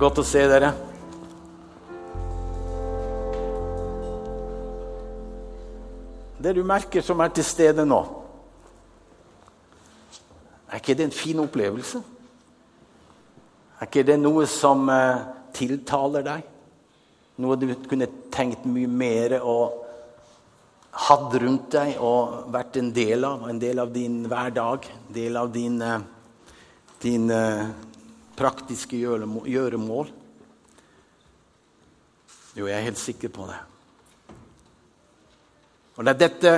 Godt å se dere. Det du merker som er til stede nå, er ikke det en fin opplevelse? Er ikke det noe som eh, tiltaler deg? Noe du kunne tenkt mye mer og hatt rundt deg og vært en del av? En del av din hverdag, en del av din, eh, din eh, praktiske gjøremål? Jo, jeg er helt sikker på det. Og det er dette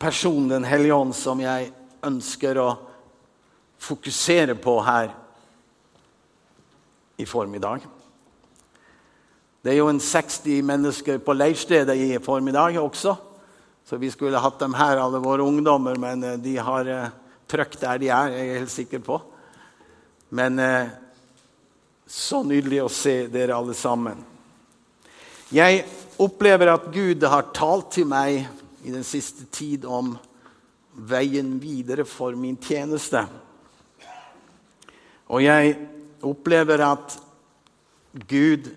personen, Den hellige ånd, som jeg ønsker å fokusere på her i formiddag. Det er jo en 60 mennesker på leirstedet i formiddag også. Så vi skulle hatt dem her, alle våre ungdommer, men eh, de har uh, trøkk der de er. jeg er helt sikker på. Men eh, så nydelig å se dere alle sammen. Jeg opplever at Gud har talt til meg i den siste tid om veien videre for min tjeneste. Og jeg opplever at Gud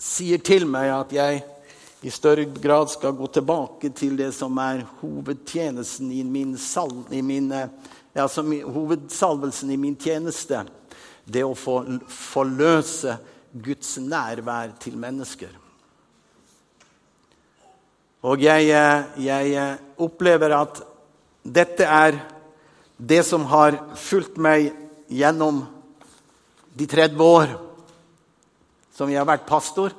sier til meg at jeg i større grad skal gå tilbake til det som er hovedtjenesten i min, sal, i min altså hovedsalvelsen i min tjeneste. Det å få forløse Guds nærvær til mennesker. Og jeg, jeg, opplever at dette er det som har fulgt meg gjennom de 30 år som jeg har vært pastor,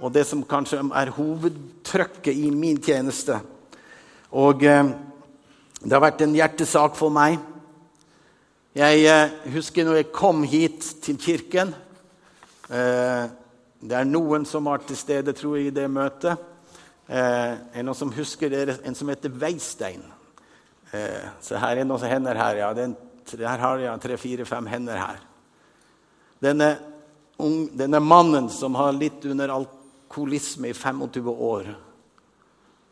og det som kanskje er hovedtrykket i min tjeneste. Og eh, det har vært en hjertesak for meg. Jeg eh, husker når jeg kom hit til kirken. Eh, det er noen som var til stede, tror jeg, i det møtet. Eh, er det noen som husker det? En som heter Veistein. Se, her er noen hender her. ja. Den, her har jeg tre-fire-fem hender her. Denne, denne, mannen som har litt under alkoholisme i 25 år.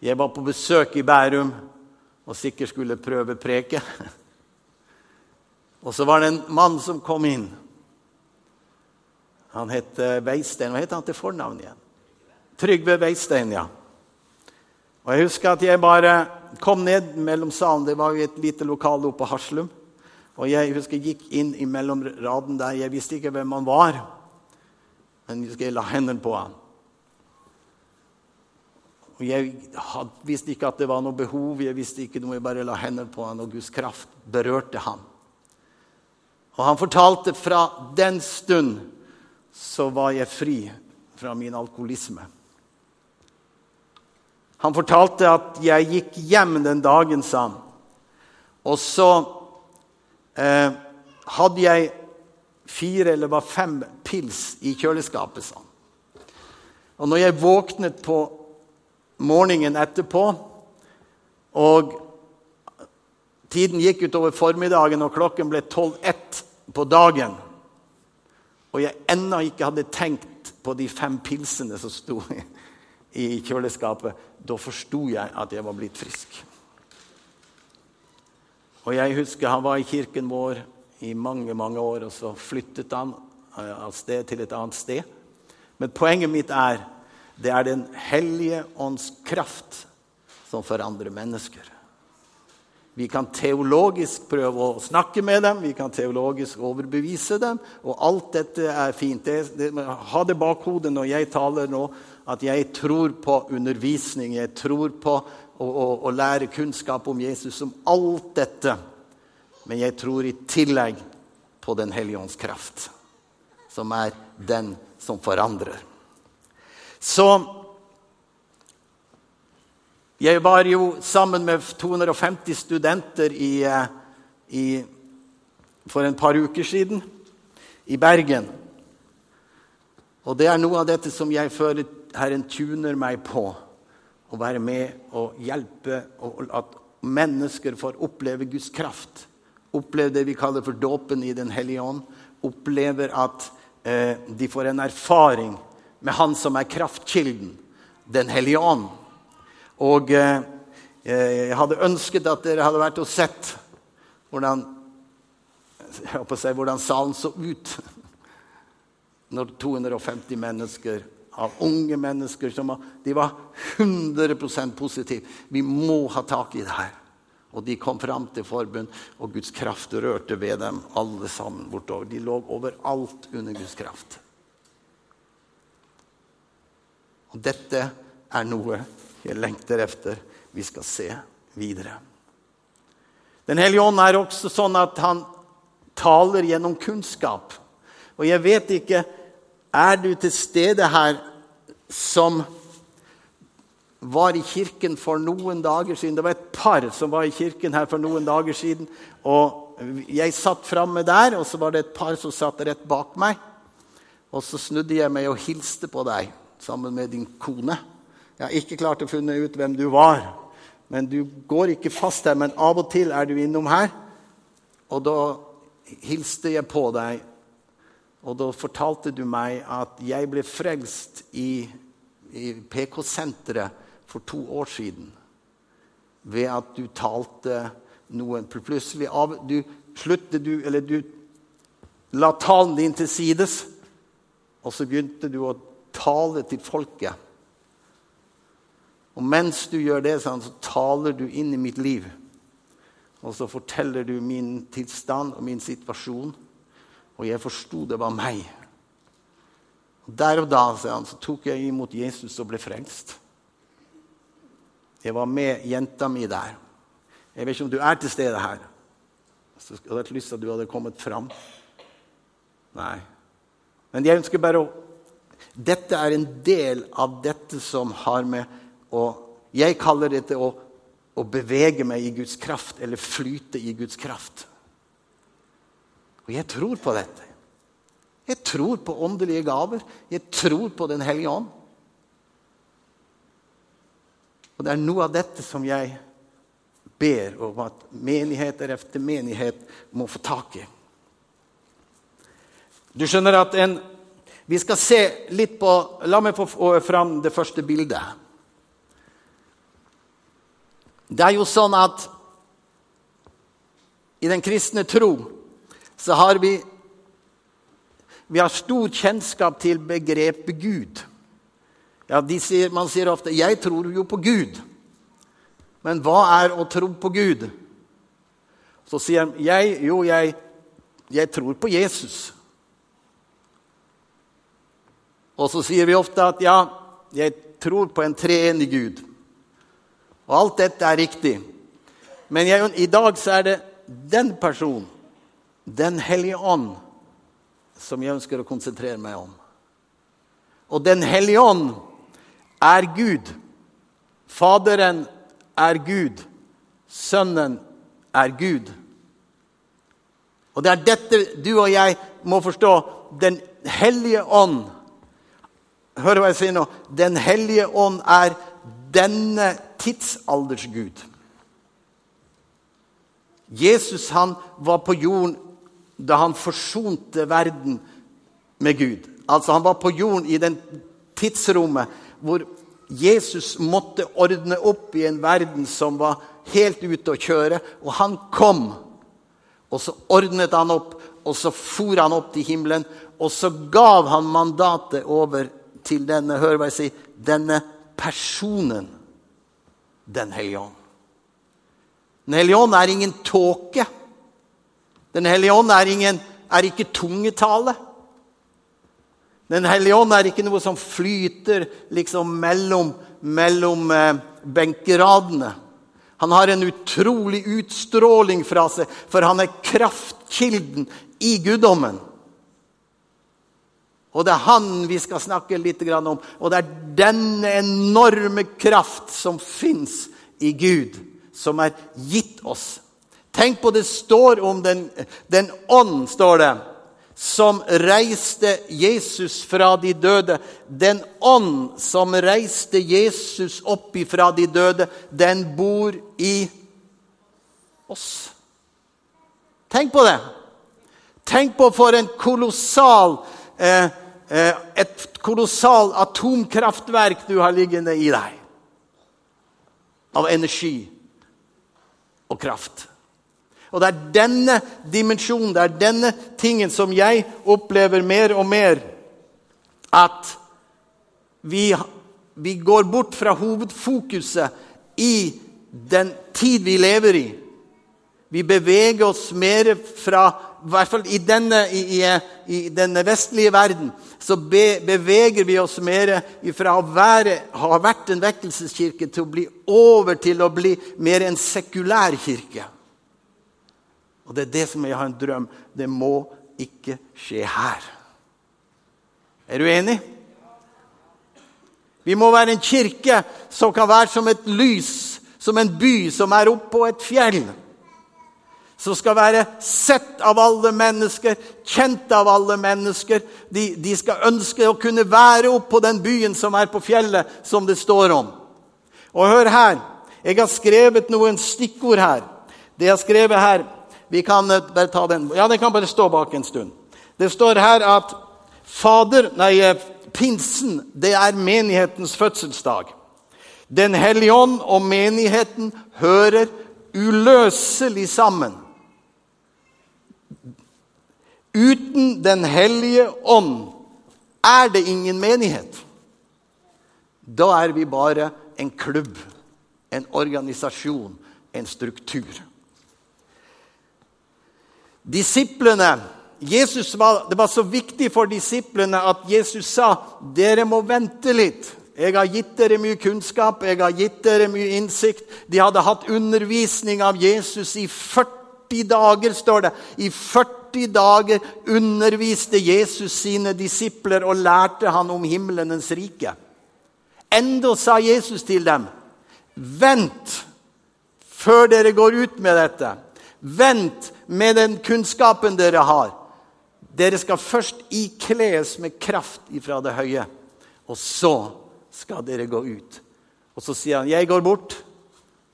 Jeg var på besøk i Bærum og sikkert skulle prøve preke. Og så var det en mann som kom inn. Han het Veistein. Hva het han til fornavn igjen? Trygve Veistein, ja. Og Jeg husker at jeg bare kom ned mellom salen. Det var jo et lite lokale oppe på Haslum. Og jeg husker jeg gikk inn i mellom raden der. Jeg visste ikke hvem han var, men jeg, husker jeg la hendene på han. Og Jeg visste ikke at det var noe behov, jeg visste ikke noe, jeg bare la hendene på han, og Guds kraft berørte han. Og han fortalte fra den stund så var jeg fri fra min alkoholisme. Han fortalte at 'jeg gikk hjem den dagen', sa han. Og så eh, hadde jeg fire eller var fem pils i kjøleskapet, sa han. Og når jeg våknet på morgenen etterpå, og tiden gikk utover formiddagen, og klokken ble 12.1 på dagen, og jeg ennå ikke hadde tenkt på de fem pilsene som sto i kjøleskapet, da forsto jeg at jeg var blitt frisk. Og jeg husker Han var i kirken vår i mange mange år, og så flyttet han eh, av sted til et annet sted. Men poenget mitt er det er Den hellige ånds kraft som forandrer mennesker. Vi kan teologisk prøve å snakke med dem, vi kan teologisk overbevise dem. Og alt dette er fint. Det, det, ha det bakhodet når jeg taler nå, at jeg tror på undervisning, jeg tror på å, å, å lære kunnskap om Jesus, om alt dette. Men jeg tror i tillegg på Den hellige ånds kraft, som er den som forandrer. Så jeg var jo sammen med 250 studenter i, eh, i, for en par uker siden i Bergen. Og det er noe av dette som jeg føler Herren tuner meg på. Å være med og hjelpe og at mennesker får oppleve Guds kraft. Oppleve det vi kaller for dåpen i Den hellige ånd. Opplever at eh, de får en erfaring med Han som er kraftkilden, Den hellige ånd. Og eh, jeg hadde ønsket at dere hadde vært og sett hvordan, si, hvordan salen så ut. når 250 mennesker av unge mennesker som var, de var 100% positive. Vi må ha tak i det her. Og de kom fram til forbund, og Guds kraft rørte ved dem alle sammen bortover. De lå overalt under Guds kraft. Og dette er noe jeg lengter efter vi skal se videre. Den hellige ånd er også sånn at han taler gjennom kunnskap. Og jeg vet ikke Er du til stede her som var i kirken for noen dager siden? Det var et par som var i kirken her for noen dager siden. og Jeg satt framme der, og så var det et par som satt rett bak meg. Og så snudde jeg meg og hilste på deg sammen med din kone. Jeg har ikke klart å finne ut hvem du var, men du går ikke fast her. Men av og til er du innom her, og da hilste jeg på deg. Og da fortalte du meg at jeg ble frelst i, i PK-senteret for to år siden ved at du talte noen Plutselig av, du sluttet du, eller du la talen din til sides, og så begynte du å tale til folket. Og mens du gjør det, så taler du inn i mitt liv. Og så forteller du min tilstand og min situasjon. Og jeg forsto det var meg. Og Der og da så tok jeg imot Jesus og ble frelst. Jeg var med jenta mi der. Jeg vet ikke om du er til stede her. Så jeg hadde lyst til at du hadde kommet fram. Nei. Men jeg ønsker bare å dette er en del av dette som har med å Jeg kaller dette å, å bevege meg i Guds kraft, eller flyte i Guds kraft. Og jeg tror på dette. Jeg tror på åndelige gaver. Jeg tror på Den hellige ånd. Og det er noe av dette som jeg ber om at menigheter efter menighet må få tak i. Du skjønner at en vi skal se litt på La meg få fram det første bildet. Det er jo sånn at i den kristne tro så har vi vi har stor kjennskap til begrepet Gud. Ja, sier, Man sier ofte 'Jeg tror jo på Gud'. Men hva er å tro på Gud? Så sier han jeg, jo, jeg, jeg tror på Jesus. Og så sier vi ofte at ja, jeg tror på en treenig Gud. Og alt dette er riktig. Men jeg, i dag så er det den personen, Den hellige ånd, som jeg ønsker å konsentrere meg om. Og Den hellige ånd er Gud. Faderen er Gud. Sønnen er Gud. Og det er dette du og jeg må forstå. Den hellige ånd Hør hva jeg sier nå. Den hellige ånd er denne tidsalders Gud. Jesus han var på jorden da han forsonte verden med Gud. Altså Han var på jorden i den tidsrommet hvor Jesus måtte ordne opp i en verden som var helt ute å kjøre. Og han kom, og så ordnet han opp, og så for han opp til himmelen. Og så gav han mandatet over til denne hør hva jeg sier, denne personen, Den hellige ånd. Den hellige ånd er ingen tåke. Den hellige ånd er, ingen, er ikke tungetale. Den hellige ånd er ikke noe som flyter liksom mellom, mellom eh, benkeradene. Han har en utrolig utstråling fra seg, for han er kraftkilden i guddommen. Og det er han vi skal snakke litt om. Og det er denne enorme kraft som fins i Gud, som er gitt oss. Tenk på det står om den, den ånd, står det, som reiste Jesus fra de døde. Den ånd som reiste Jesus opp ifra de døde, den bor i oss. Tenk på det. Tenk på for en kolossal eh, Eh, et kolossalt atomkraftverk du har liggende i deg. Av energi og kraft. Og det er denne dimensjonen, det er denne tingen som jeg opplever mer og mer at vi, vi går bort fra hovedfokuset i den tid vi lever i. Vi beveger oss mer fra I hvert fall i denne, i, i, denne vestlige verden så be, beveger vi oss mer fra å være, ha vært en vekkelseskirke til å bli over til å bli mer en sekulær kirke. Og det er det som jeg har en drøm. Det må ikke skje her. Er du enig? Vi må være en kirke som kan være som et lys, som en by som er oppå et fjell. Som skal være sett av alle mennesker, kjent av alle mennesker. De, de skal ønske å kunne være oppå den byen som er på fjellet, som det står om. Og hør her. Jeg har skrevet noen stikkord her. Det jeg har skrevet her Vi kan eh, bare ta den. Ja, den kan bare stå bak en stund. Det står her at Fader, nei, eh, Pinsen det er menighetens fødselsdag. Den hellige ånd og menigheten hører uløselig sammen. Uten Den hellige ånd er det ingen menighet. Da er vi bare en klubb, en organisasjon, en struktur. Disiplene Jesus var, Det var så viktig for disiplene at Jesus sa dere må vente litt. Jeg har gitt dere mye kunnskap, jeg har gitt dere mye innsikt. De hadde hatt undervisning av Jesus i 40 dager, står det. I 40 dager underviste Jesus sine disipler og lærte han om himmelens rike. Enda sa Jesus til dem, 'Vent før dere går ut med dette.' Vent med den kunnskapen dere har. Dere skal først ikles med kraft ifra det høye, og så skal dere gå ut. Og så sier han, 'Jeg går bort.'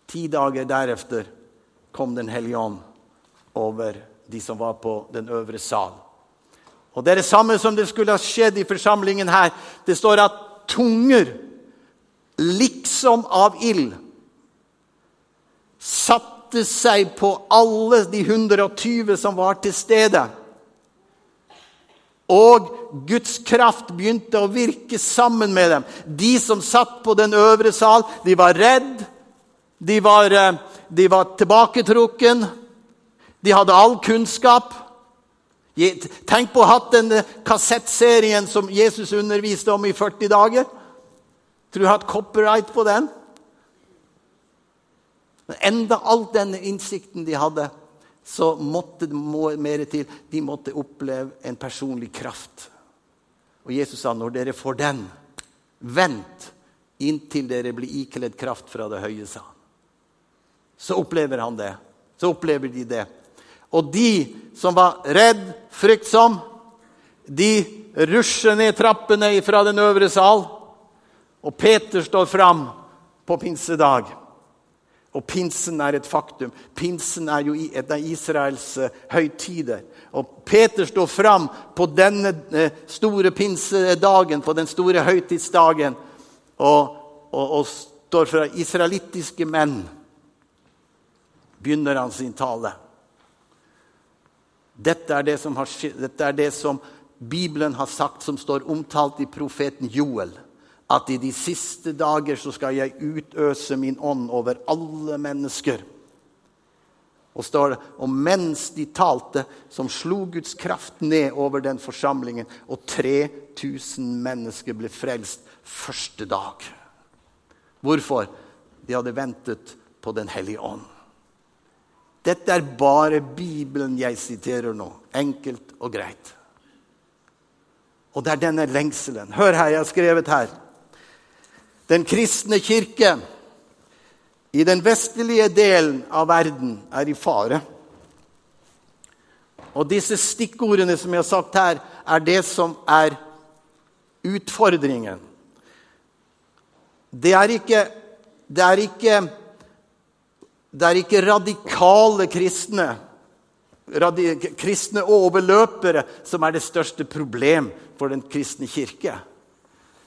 Ti dager deretter kom Den hellige ånd over de som var på den øvre sal. Og Det er det samme som det skulle ha skjedd i forsamlingen her. Det står at tunger, liksom av ild, satte seg på alle de 120 som var til stede. Og Guds kraft begynte å virke sammen med dem. De som satt på den øvre sal, de var redd. De var, eh, de var tilbaketrukken. De hadde all kunnskap. Tenk på å ha hatt den kassettserien som Jesus underviste om i 40 dager. Tror du har hatt copyright på den? Men enda all denne innsikten de hadde, så måtte det mer til. De måtte oppleve en personlig kraft. Og Jesus sa når dere får den, vent inntil dere blir ikledd kraft fra det høye, sa han. Så opplever han det. Så opplever de det. Og de som var redd, fryktsom, de rusjer ned trappene fra den øvre sal. Og Peter står fram på pinsedag. Og pinsen er et faktum. Pinsen er jo et av Israels uh, høytider. Og Peter står fram på denne uh, store pinsedagen, på den store høytidsdagen, og, og, og står fra israelittiske menn. Begynner han sin tale. Dette er det som, har, dette er det som Bibelen har sagt, som står omtalt i profeten Joel at i de siste dager så skal jeg utøse min ånd over alle mennesker. Og står og mens de talte, som slo Guds kraft ned over den forsamlingen, og 3000 mennesker ble frelst første dag. Hvorfor? De hadde ventet på Den hellige ånd. Dette er bare Bibelen jeg siterer nå. Enkelt og greit. Og det er denne lengselen. Hør her, jeg har skrevet her. Den kristne kirke i den vestlige delen av verden er i fare. Og disse stikkordene som jeg har sagt her, er det som er utfordringen. Det er ikke, det er ikke, det er ikke radikale kristne, kristne overløpere, som er det største problem for den kristne kirke.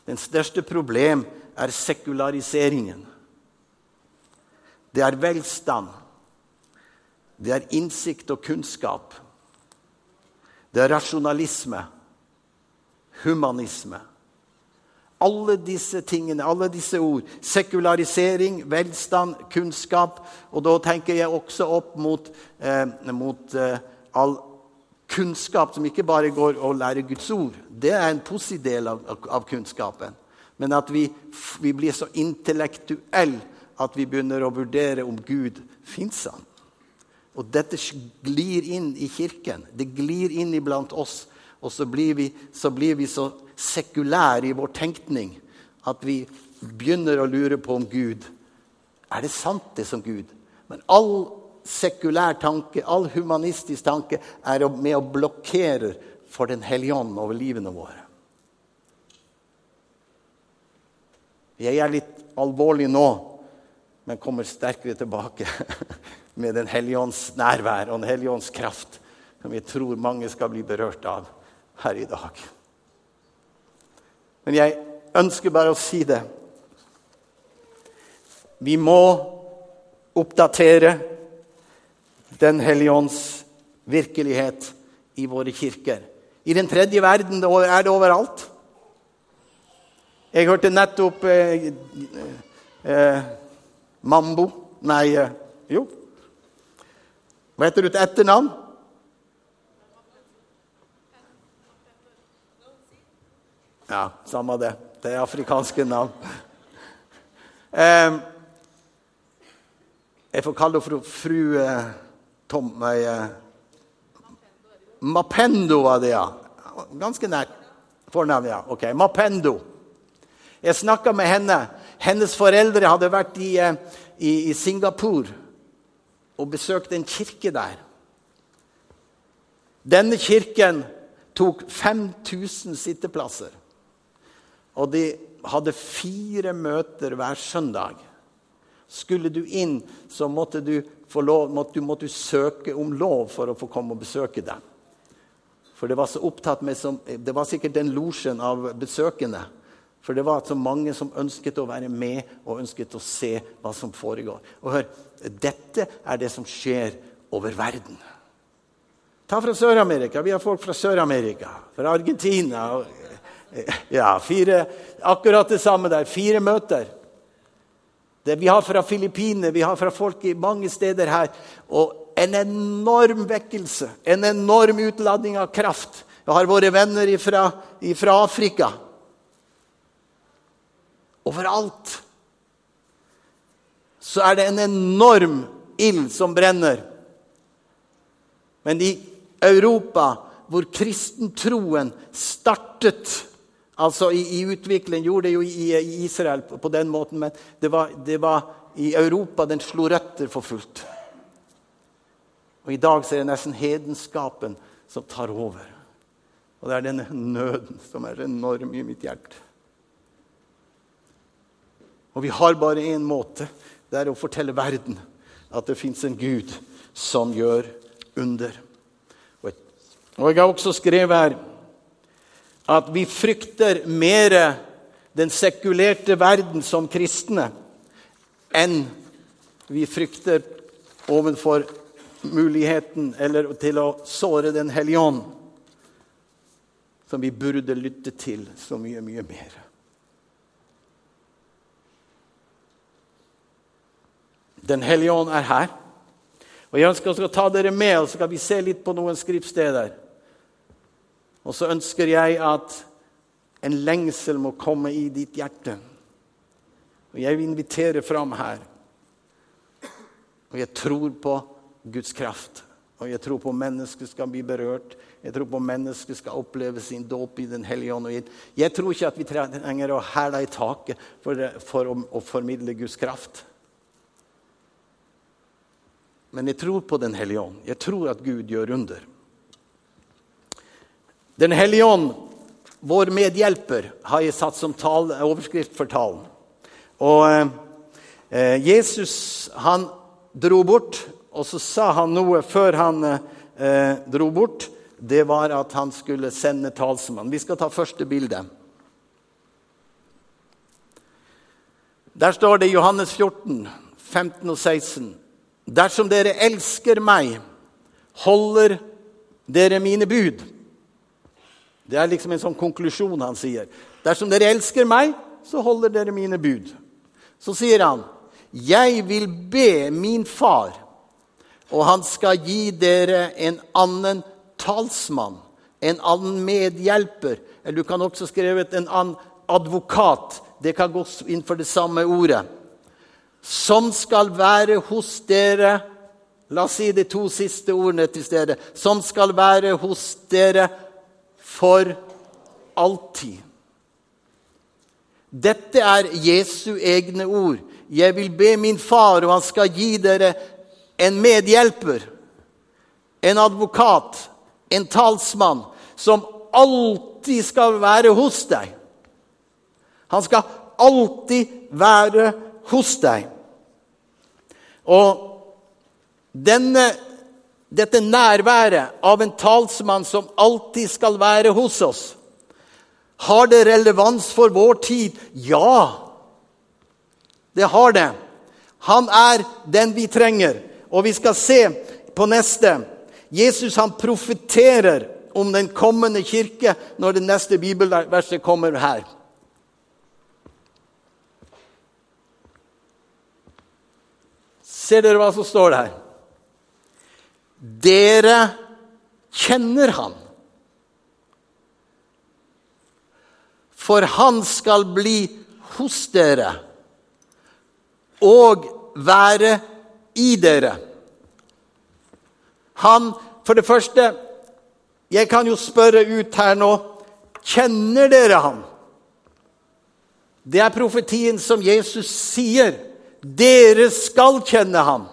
Den største problem er sekulariseringen. Det er velstand. Det er innsikt og kunnskap. Det er rasjonalisme, humanisme. Alle disse tingene, alle disse ord. Sekularisering, velstand, kunnskap. Og da tenker jeg også opp mot, eh, mot eh, all kunnskap som ikke bare går å lære Guds ord. Det er en positiv del av, av kunnskapen. Men at vi, vi blir så intellektuelle at vi begynner å vurdere om Gud fins. Og dette glir inn i kirken. Det glir inn iblant oss. Og så blir vi så, blir vi så sekulære i vår tenkning at vi begynner å lure på om Gud Er det sant, det som Gud? Men all sekulær tanke, all humanistisk tanke, er med å blokkere for Den hellige ånd over livene våre. Jeg er litt alvorlig nå, men kommer sterkere tilbake med Den hellige ånds nærvær og Den hellige ånds kraft, som jeg tror mange skal bli berørt av her i dag. Men jeg ønsker bare å si det. Vi må oppdatere Den hellige ånds virkelighet i våre kirker. I den tredje verden er det overalt. Jeg hørte nettopp eh, eh, Mambo Nei, eh, jo. Hva heter du til etternavn? Ja, samme det. Det er afrikanske navn. Eh, jeg får kalle henne for fru eh, Tom nei, eh, Mapendo var det, ja. Ganske nært fornavn, ja. Ok, Mapendo. Jeg snakka med henne. Hennes foreldre hadde vært i, i, i Singapore og besøkt en kirke der. Denne kirken tok 5000 sitteplasser. Og de hadde fire møter hver søndag. Skulle du inn, så måtte du, lov, måtte, måtte du søke om lov for å få komme og besøke dem. For det var så opptatt med som, Det var sikkert den losjen av besøkende for det var så mange som ønsket å være med og ønsket å se hva som foregår. Og hør, Dette er det som skjer over verden. Ta fra Sør-Amerika. Vi har folk fra Sør-Amerika, fra Argentina. Ja, fire, akkurat det samme der. Fire møter. Det vi har fra Filippinene, vi har fra folk i mange steder her. Og en enorm vekkelse, en enorm utladning av kraft. Jeg har våre venner fra Afrika Overalt så er det en enorm ild som brenner. Men i Europa, hvor kristentroen startet Altså i, i utvikling gjorde det jo i, i, Israel på, den måten, men det var, det var, i Europa den slo røtter for fullt. Og I dag så er det nesten hedenskapen som tar over. Og det er denne nøden som er enorm i mitt hjerte. Og vi har bare én måte. Det er å fortelle verden at det fins en Gud som gjør under. Og jeg har også skrevet her at vi frykter mer den sekulerte verden som kristne enn vi frykter overfor muligheten eller til å såre Den hellige ånd, som vi burde lytte til så mye, mye mer. Den hellige ånd er her. Og Jeg ønsker å ta dere med, og så skal vi se litt på noen skriftsteder. Og så ønsker jeg at en lengsel må komme i ditt hjerte. Og Jeg vil invitere fram her. Og jeg tror på Guds kraft. Og jeg tror på mennesket skal bli berørt. Jeg tror på mennesket skal oppleve sin dåp i Den hellige ånd. Jeg tror ikke at vi trenger å hæle i taket for, for å, å formidle Guds kraft. Men jeg tror på Den hellige ånd. Jeg tror at Gud gjør under. Den hellige ånd, vår medhjelper, har jeg satt som tal, overskrift for talen. Og eh, Jesus han dro bort, og så sa han noe før han eh, dro bort. Det var at han skulle sende talsmann. Vi skal ta første bilde. Der står det i Johannes 14, 15 og 16. Dersom dere elsker meg, holder dere mine bud. Det er liksom en sånn konklusjon han sier. Dersom dere elsker meg, så holder dere mine bud. Så sier han, 'Jeg vil be min far, og han skal gi dere en annen talsmann, en annen medhjelper.' Eller du kan også skrevet en annen advokat. Det kan gå inn for det samme ordet. Som skal være hos dere La oss si de to siste ordene til stede. Som skal være hos dere for alltid. Dette er Jesu egne ord. Jeg vil be min far, og han skal gi dere en medhjelper, en advokat, en talsmann, som alltid skal være hos deg. Han skal alltid være hos deg. Og denne, dette nærværet av en talsmann som alltid skal være hos oss, har det relevans for vår tid? Ja, det har det. Han er den vi trenger. Og vi skal se på neste. Jesus han profeterer om den kommende kirke når det neste bibelverset kommer her. Ser dere hva som står der? Dere kjenner han. For han skal bli hos dere og være i dere. Han, for det første Jeg kan jo spørre ut her nå Kjenner dere ham? Det er profetien som Jesus sier. Dere skal kjenne ham.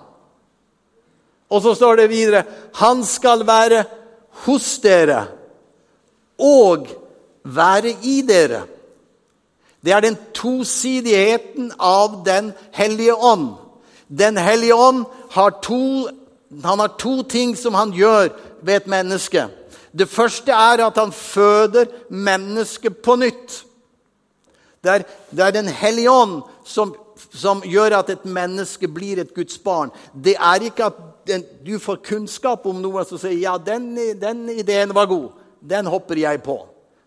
Og så står det videre Han skal være hos dere og være i dere. Det er den tosidigheten av Den hellige ånd. Den hellige ånd har to, han har to ting som han gjør ved et menneske. Det første er at han føder mennesket på nytt. Det er, det er Den hellige ånd som, som, gjør at et menneske blir et Guds barn. Det er ikke at den, du får kunnskap om noe som sier ja, den, den ideen var god. Den hopper jeg på.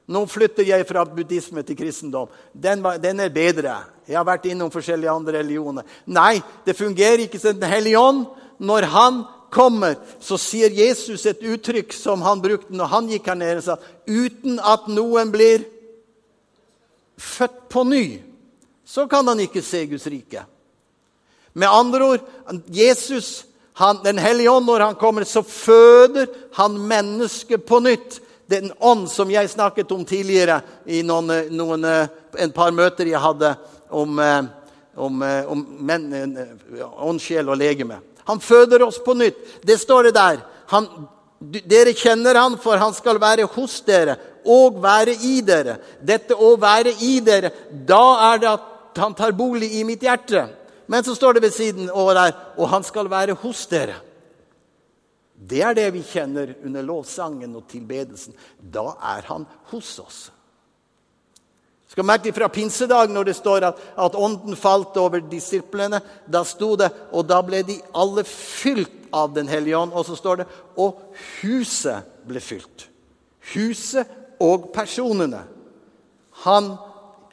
Nå flytter jeg fra buddhisme til kristendom. Den, den, er bedre. Jeg har vært innom forskjellige andre religioner. Nei, det fungerer ikke som Den hellige ånd. Når han kommer, så sier Jesus et uttrykk som han brukte når han gikk her nede. Sa, uten at noen blir født på ny, så kan han ikke se Guds rike. Med andre ord, Jesus, han, Den hellige ånd, når han kommer, så føder han mennesket på nytt den ånd som jeg snakket om tidligere i noen, noen, eh, en par møter jeg hadde om, eh, om, eh, om men, ånd, sjel og legeme. Han føder oss på nytt. Det står det der. Han, dere kjenner han, for han skal være hos dere og være i dere. Dette å være i dere, da er det at han tar bolig i mitt hjerte. Men så står det ved siden over der, og han skal være hos dere. Det er det vi kjenner under lovsangen og tilbedelsen. Da er han hos oss. Du skal merke fra pinsedag når det står at, at ånden falt over disiplene. Da sto det og da ble de alle fylt av Den hellige ånd. Og så står det og huset ble fylt. Huset og personene. Han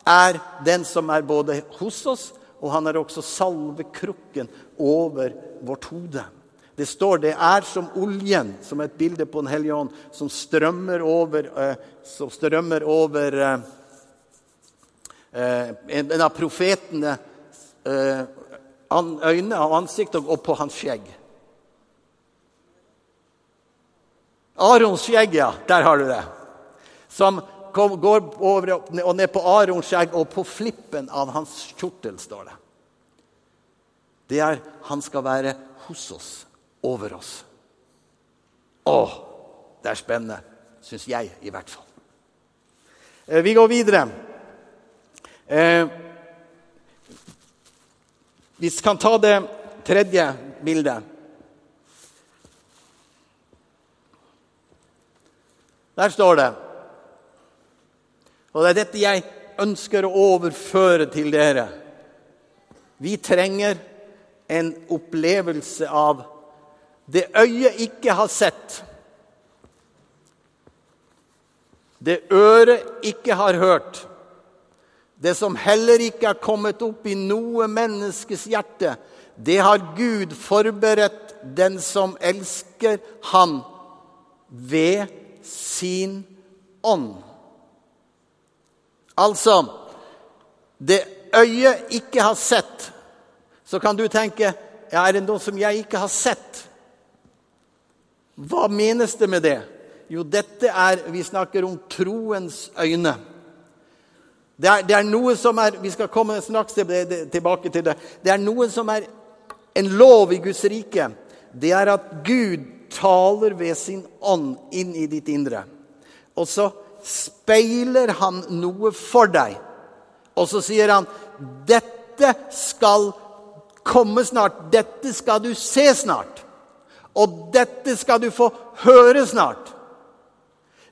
er den som er både hos oss, og han er også salvekrukken over vårt hode. Det står det er som oljen, som et bilde på Den hellige ånd, som strømmer over, eh, som strømmer over eh, eh, en av profetene øyne og ansikt og på hans skjegg. Arons skjegg, ja. Der har du det. Som går over og ned på Arons skjegg, og på flippen av hans kjortel, står det. Det er han skal være hos oss over oss. Å, det er spennende, syns jeg i hvert fall. Eh, vi går videre. Eh, vi kan ta det tredje bildet. Der står det Og det er dette jeg ønsker å overføre til dere. Vi trenger en opplevelse av det øyet ikke har sett, det øret ikke har hørt, det som heller ikke har kommet opp i noe menneskes hjerte, det har Gud forberedt den som elsker Han, ved sin ånd. Altså Det øyet ikke har sett, så kan du tenke ja, er det noe som jeg ikke har sett? Hva menes det med det? Jo, dette er Vi snakker om troens øyne. Det er, det er noe som er Vi skal komme straks tilbake til det. Det er noe som er en lov i Guds rike. Det er at Gud taler ved sin ånd inn i ditt indre. Og så speiler han noe for deg. Og så sier han, 'Dette skal komme snart. Dette skal du se snart. Og dette skal du få høre snart.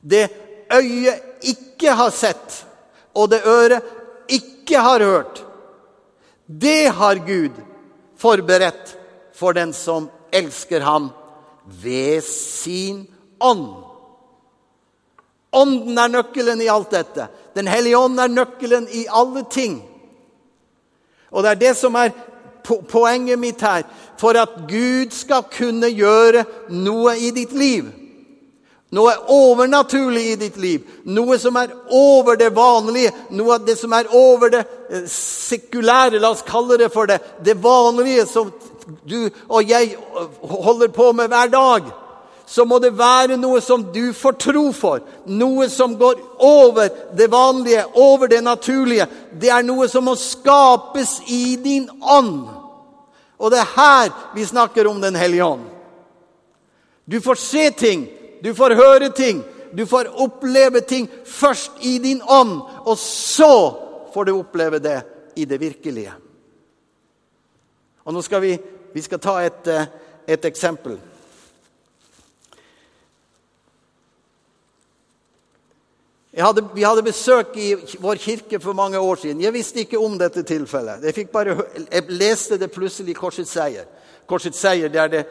Det øyet ikke har sett, og det øret ikke har hørt, det har Gud forberedt for den som elsker ham ved sin ånd. Ånden er nøkkelen i alt dette. Den hellige ånd er nøkkelen i alle ting. Og det er det som er poenget mitt her. For at Gud skal kunne gjøre noe i ditt liv. Noe overnaturlig i ditt liv. Noe som er over det vanlige. Noe av det som er over det eh, sekulære. La oss kalle det for det. Det vanlige som du og jeg holder på med hver dag så må det være noe som du får tro for. Noe som går over det vanlige, over det naturlige. Det er noe som må skapes i din ånd. Og det er her vi snakker om Den hellige ånd. Du får se ting, du får høre ting, du får oppleve ting først i din ånd, og så får du oppleve det i det virkelige. Og nå skal vi, vi skal ta et, eh, et eksempel. Hadde, vi hadde besøk i vår kirke for mange år siden. Jeg visste ikke om dette tilfellet. Jeg, bare, jeg leste det plutselig i Korsets seier. Korsets seier det er, det,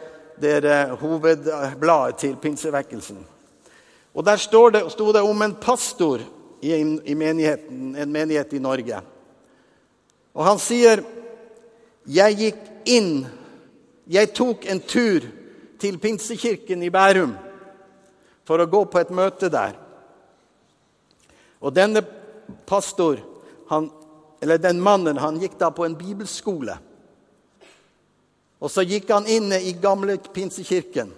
det er eh, hovedbladet til pinsevekkelsen. Og Der sto det, det, om en pastor i, i en menighet i Norge. Og han sier Jeg gikk inn Jeg tok en tur til pinsekirken i Bærum for å gå på et møte der. Og denne pastor, han, eller den mannen, han gikk da på en bibelskole. Og så gikk han inne i gamle pinsekirken.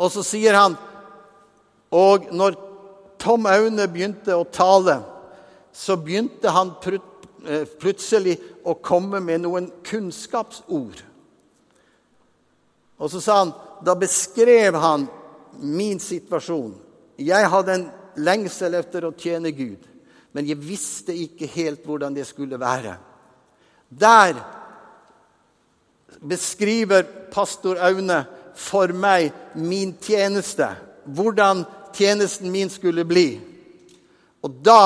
Og så sier han Og når Tom Aune begynte å tale, så begynte han eh, plutselig å komme med noen kunnskapsord. Og så sa han Da beskrev han min situasjon. Jeg hadde en lengsel etter å tjene Gud, men jeg visste ikke helt hvordan det skulle være. Der beskriver pastor Aune for meg min tjeneste, hvordan tjenesten min skulle bli. Og da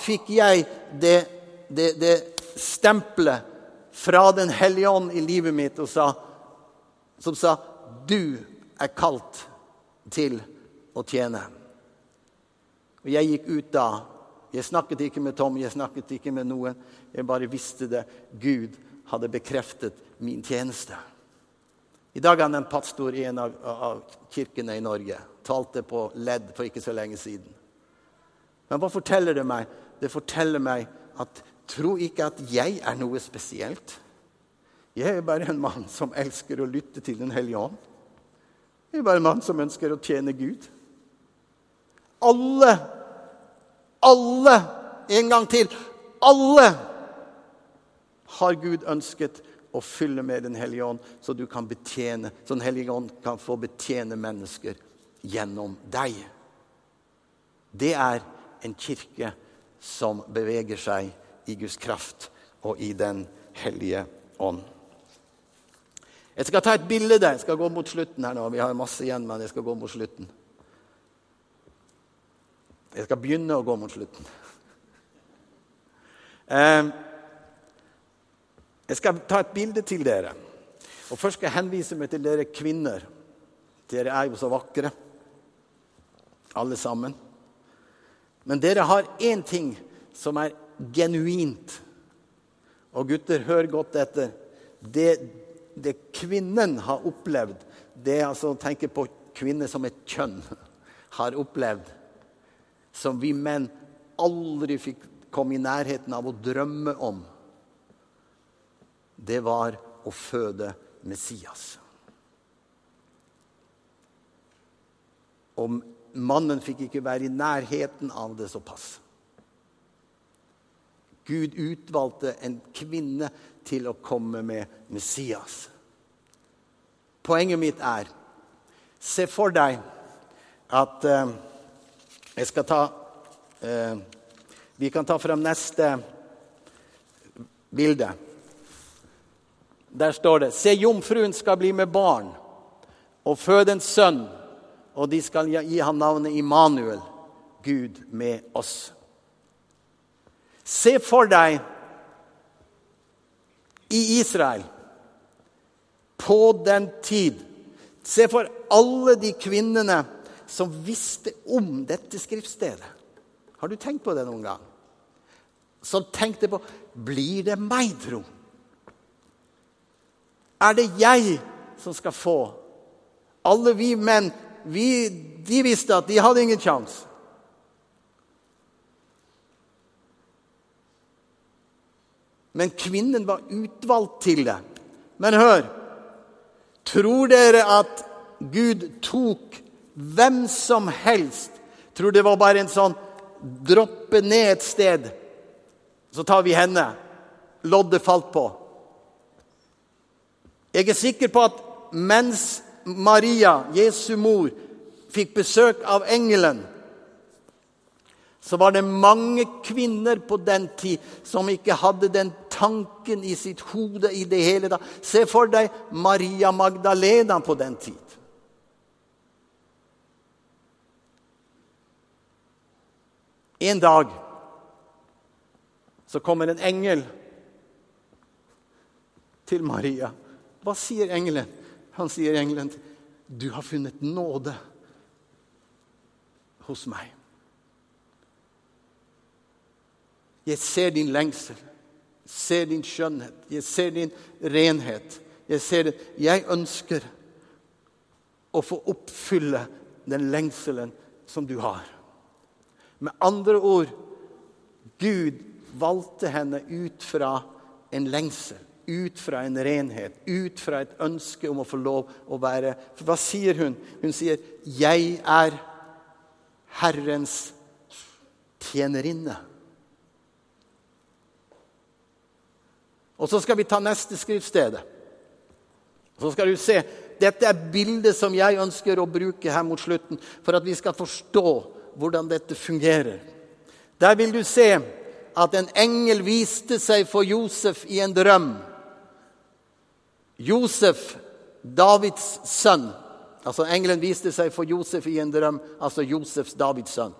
fikk jeg det, det, det stempelet fra Den hellige ånd i livet mitt sa, som sa 'Du er kalt til å tjene'. Og jeg gikk ut da. Jeg snakket ikke med Tom, jeg snakket ikke med noen. Jeg bare visste det. Gud hadde bekreftet min tjeneste. I dag er han en pastor i en av, av kirkene i Norge. Talte på ledd for ikke så lenge siden. Men hva forteller det meg? Det forteller meg at tro ikke at jeg er noe spesielt. Jeg er bare en mann som elsker å lytte til Den hellige ånd. Jeg er bare en mann som ønsker å tjene Gud. Alle, alle, en gang til alle har Gud ønsket å fylle med Den hellige ånd, så du kan betjene, så Den hellige ånd kan få betjene mennesker gjennom deg. Det er en kirke som beveger seg i Guds kraft og i Den hellige ånd. Jeg skal ta et bilde. Jeg skal gå mot slutten her nå. Vi har masse igjen, men jeg skal gå mot slutten. Jeg skal begynne å gå mot slutten. Ehm, jeg skal ta et bilde til dere. Og Først skal jeg henvise meg til dere kvinner. Dere er jo så vakre, alle sammen. Men dere har én ting som er genuint. Og gutter, hør godt etter. Det, det kvinnen har opplevd, det er altså å på kvinner som et kjønn har opplevd, som vi menn aldri fikk komme i nærheten av å drømme om, det var å føde Messias. Og mannen fikk ikke være i nærheten av det såpass. Gud utvalgte en kvinne til å komme med Messias. Poenget mitt er Se for deg at eh, Jeg skal ta eh, Vi kan ta frem neste bilde. Der står det Se, jomfruen skal bli med barn og føde en sønn, og de skal gi ham navnet Immanuel, Gud med oss. Se for deg i Israel på den tid Se for alle de kvinnene som visste om dette skriftstedet. Har du tenkt på det noen gang? Som tenkte på Blir det meg, tro? Er det jeg som skal få? Alle vi menn, vi, de visste at de hadde ingen sjanse. Men kvinnen var utvalgt til det. Men hør Tror dere at Gud tok hvem som helst? Tror det var bare en sånn droppe ned et sted, så tar vi henne. Loddet falt på. Jeg er sikker på at mens Maria, Jesu mor, fikk besøk av engelen, så var det mange kvinner på den tid som ikke hadde den tanken i sitt hode i det hele tatt. Se for deg Maria Magdalena på den tid. En dag så kommer en engel til Maria. Hva sier engelen? Han sier engelen, 'Du har funnet nåde hos meg.' Jeg ser din lengsel, jeg ser din skjønnhet, jeg ser din renhet. Jeg ser det. Jeg ønsker å få oppfylle den lengselen som du har. Med andre ord Gud valgte henne ut fra en lengsel, ut fra en renhet, ut fra et ønske om å få lov å være For hva sier hun? Hun sier, 'Jeg er Herrens tjenerinne'. Og så skal vi ta neste skriftsted. Så skal du se. Dette er bildet som jeg ønsker å bruke her mot slutten, for at vi skal forstå hvordan dette fungerer. Der vil du se at en engel viste seg for Josef i en drøm. Josef, Davids sønn. Altså Engelen viste seg for Josef i en drøm, altså Josefs Davids sønn.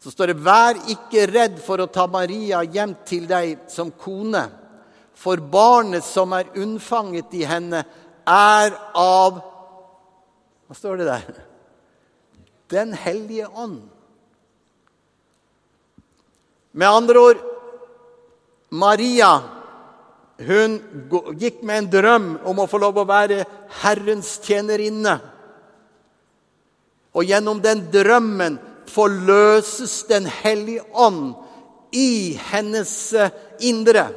Så står det 'Vær ikke redd for å ta Maria hjem til deg som kone'. For barnet som er unnfanget i henne, er av Hva står det der? Den hellige ånd. Med andre ord Maria hun gikk med en drøm om å få lov å være Herrens tjenerinne. Og gjennom den drømmen forløses Den hellige ånd i hennes indre.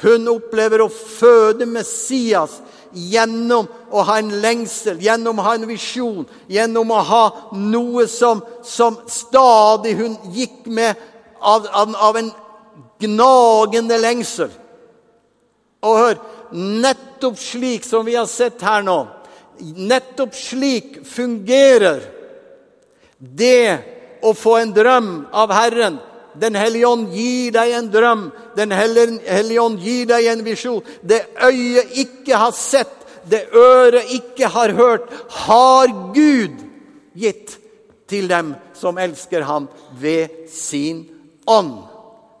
Hun opplever å føde Messias gjennom å ha en lengsel, gjennom å ha en visjon, gjennom å ha noe som, som stadig hun gikk med av, av, av en gnagende lengsel. Og hør, nettopp slik som vi har sett her nå, nettopp slik fungerer det å få en drøm av Herren den hellige ånd gir deg en drøm. Den hellige ånd gir deg en visjon. Det øyet ikke har sett, det øret ikke har hørt, har Gud gitt til dem som elsker ham ved sin ånd.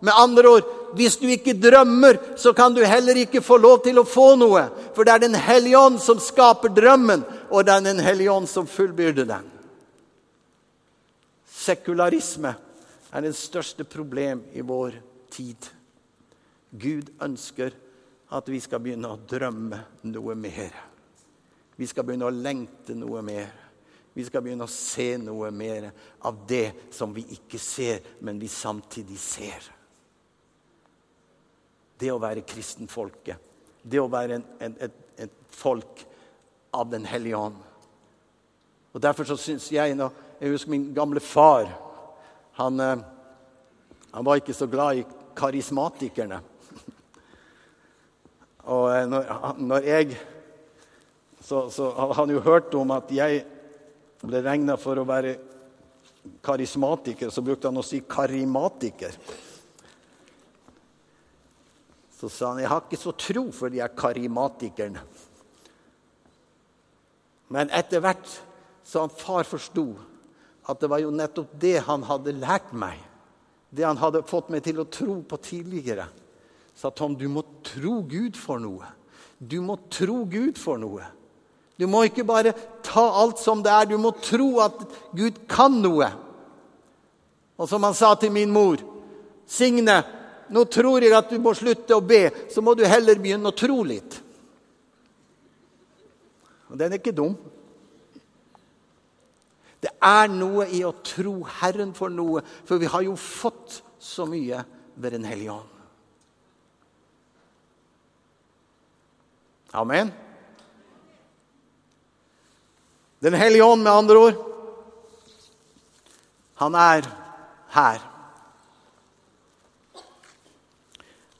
Med andre ord, hvis du ikke drømmer, så kan du heller ikke få lov til å få noe. For det er Den hellige ånd som skaper drømmen, og det er Den hellige ånd som fullbyrder den. Sekularisme er det største problem i vår tid. Gud ønsker at vi skal begynne å drømme noe mer. Vi skal begynne å lengte noe mer. Vi skal begynne å se noe mer av det som vi ikke ser, men vi samtidig ser. Det å være kristenfolket, det å være en, en, et, et, folk av Den hellige ånd. Og Derfor så syns jeg nå, Jeg husker min gamle far. Han, eh, han var ikke så glad i karismatikerne. Og eh, når, når jeg så, så hadde han jo hørt om at jeg ble regna for å være karismatiker, så brukte han å si karimatiker. Så sa han jeg har ikke så tro for de her karimatikerne. Men etter hvert så han far forsto at det var jo nettopp det han hadde lært meg. Det han hadde fått meg til å tro på tidligere. Sa Tom, du må tro Gud for noe. Du må tro Gud for noe. Du må ikke bare ta alt som det er. Du må tro at Gud kan noe. Og som han sa til min mor Signe, nå tror jeg at du må slutte å be, så må du heller begynne å tro litt. Og den er ikke dum. Det er noe i å tro Herren for noe, for vi har jo fått så mye ved Den hellige ånd. Amen. Den hellige ånd, med andre ord, han er her.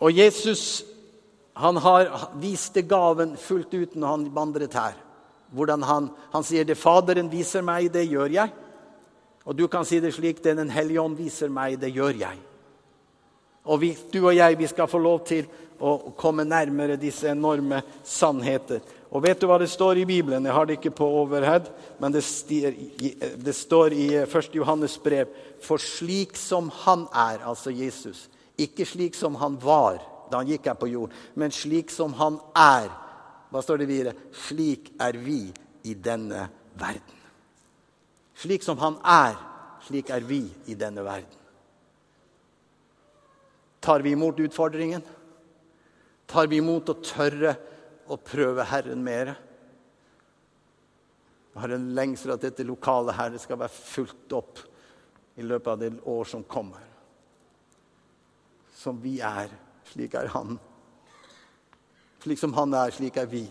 Og Jesus han har viste gaven fullt ut når han vandret her. Hvordan han, han sier det Faderen viser meg, det gjør jeg. Og du kan si det slik det Den hellige ånd viser meg, det gjør jeg. Og vi, du og jeg vi skal få lov til å komme nærmere disse enorme sannheter. Og vet du hva det står i Bibelen? Jeg har det ikke på overhead, men det, stier, det står i 1. Eh, Johannes brev. For slik som han er, altså Jesus, ikke slik som han var da han gikk her på jord, men slik som han er. Hva står det videre? Slik er vi i denne verden. Slik som han er, slik er vi i denne verden. Tar vi imot utfordringen? Tar vi imot å tørre å prøve Herren mer. Jeg har en lengsel at dette lokalet her skal være fulgt opp i løpet av det år som kommer. Som vi er, slik er Han. Slik som Han er, slik er vi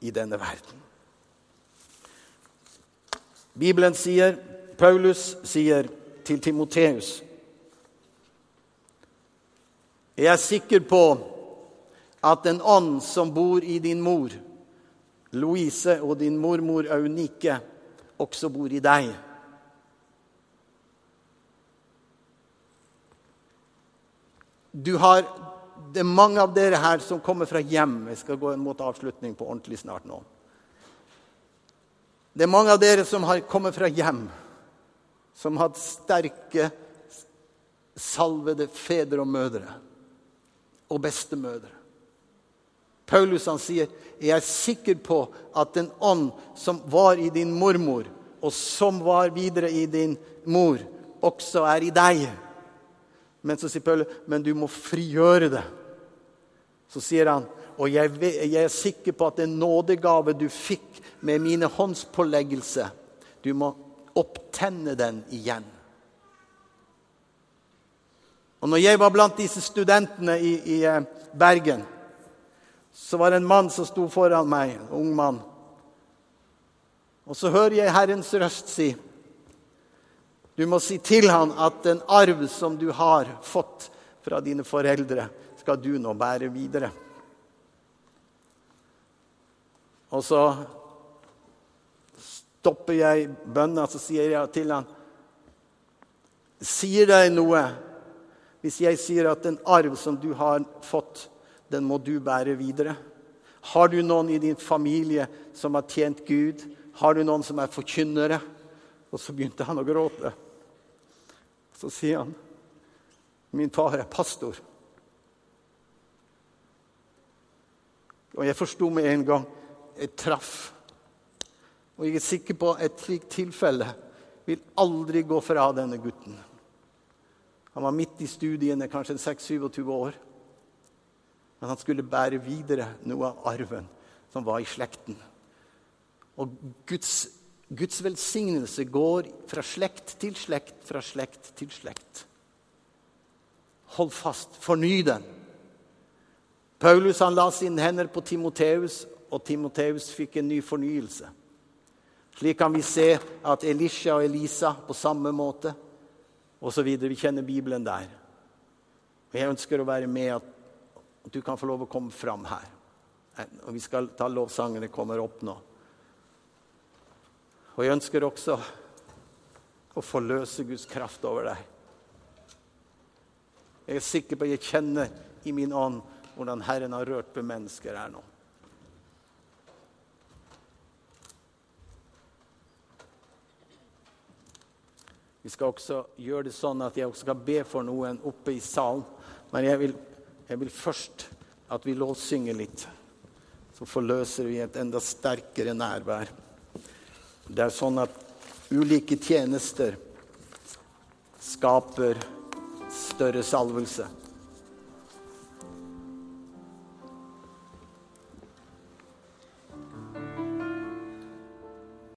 i denne verden. Bibelen sier, Paulus sier til Timoteus Jeg er sikker på at den ånd som bor i din mor, Louise, og din mormor Aunike, også bor i deg. Du har, Det er mange av dere her som kommer fra hjem. Jeg skal gå mot avslutning på ordentlig snart nå. Det er mange av dere som har kommet fra hjem, som har hatt sterke, salvede fedre og mødre og bestemødre. Paulus han sier, 'Jeg er sikker på at den ånd som var i din mormor, og som var videre i din mor, også er i deg.' Men så sier Paulus, 'Men du må frigjøre det.' Så sier han, 'Og jeg, jeg er sikker på at den nådegave du fikk med mine håndspåleggelse, du må opptenne den igjen.' Og når jeg var blant disse studentene i, i eh, Bergen så var det en mann som sto foran meg, en ung mann. Og så hører jeg Herrens røst si Du må si til han at den arv som du har fått fra dine foreldre, skal du nå bære videre. Og så stopper jeg bønna, så sier jeg til han Sier deg noe hvis jeg sier at den arv som du har fått, den må du bære videre. Har du noen i din familie som har tjent Gud? Har du noen som er forkynnere? Og så begynte han å gråte. Så sier han, 'Min far er pastor'. Og jeg forsto med en gang jeg traff. Og jeg er sikker på at et slikt tilfelle vil aldri gå fra denne gutten. Han var midt i studiene, kanskje 26-27 år. Men han skulle bære videre noe av arven som var i slekten. Og Guds, Guds velsignelse går fra slekt til slekt, fra slekt til slekt. Hold fast, forny den. Paulus han la sine hender på Timoteus, og Timoteus fikk en ny fornyelse. Slik kan vi se at Elisha og Elisa på samme måte osv. Vi kjenner Bibelen der. Og Jeg ønsker å være med at, at du kan få lov å komme fram her. Og Vi skal ta lovsangene kommer opp nå. Og jeg ønsker også å forløse Guds kraft over deg. Jeg er sikker på at jeg kjenner i min ånd hvordan Herren har rørt ved mennesker her nå. Vi skal også gjøre det sånn at jeg også skal be for noen oppe i salen. Men jeg vil, jeg vil først at vi lovsynger litt. Så forløser vi et enda sterkere nærvær. Det er sånn at ulike tjenester skaper større salvelse.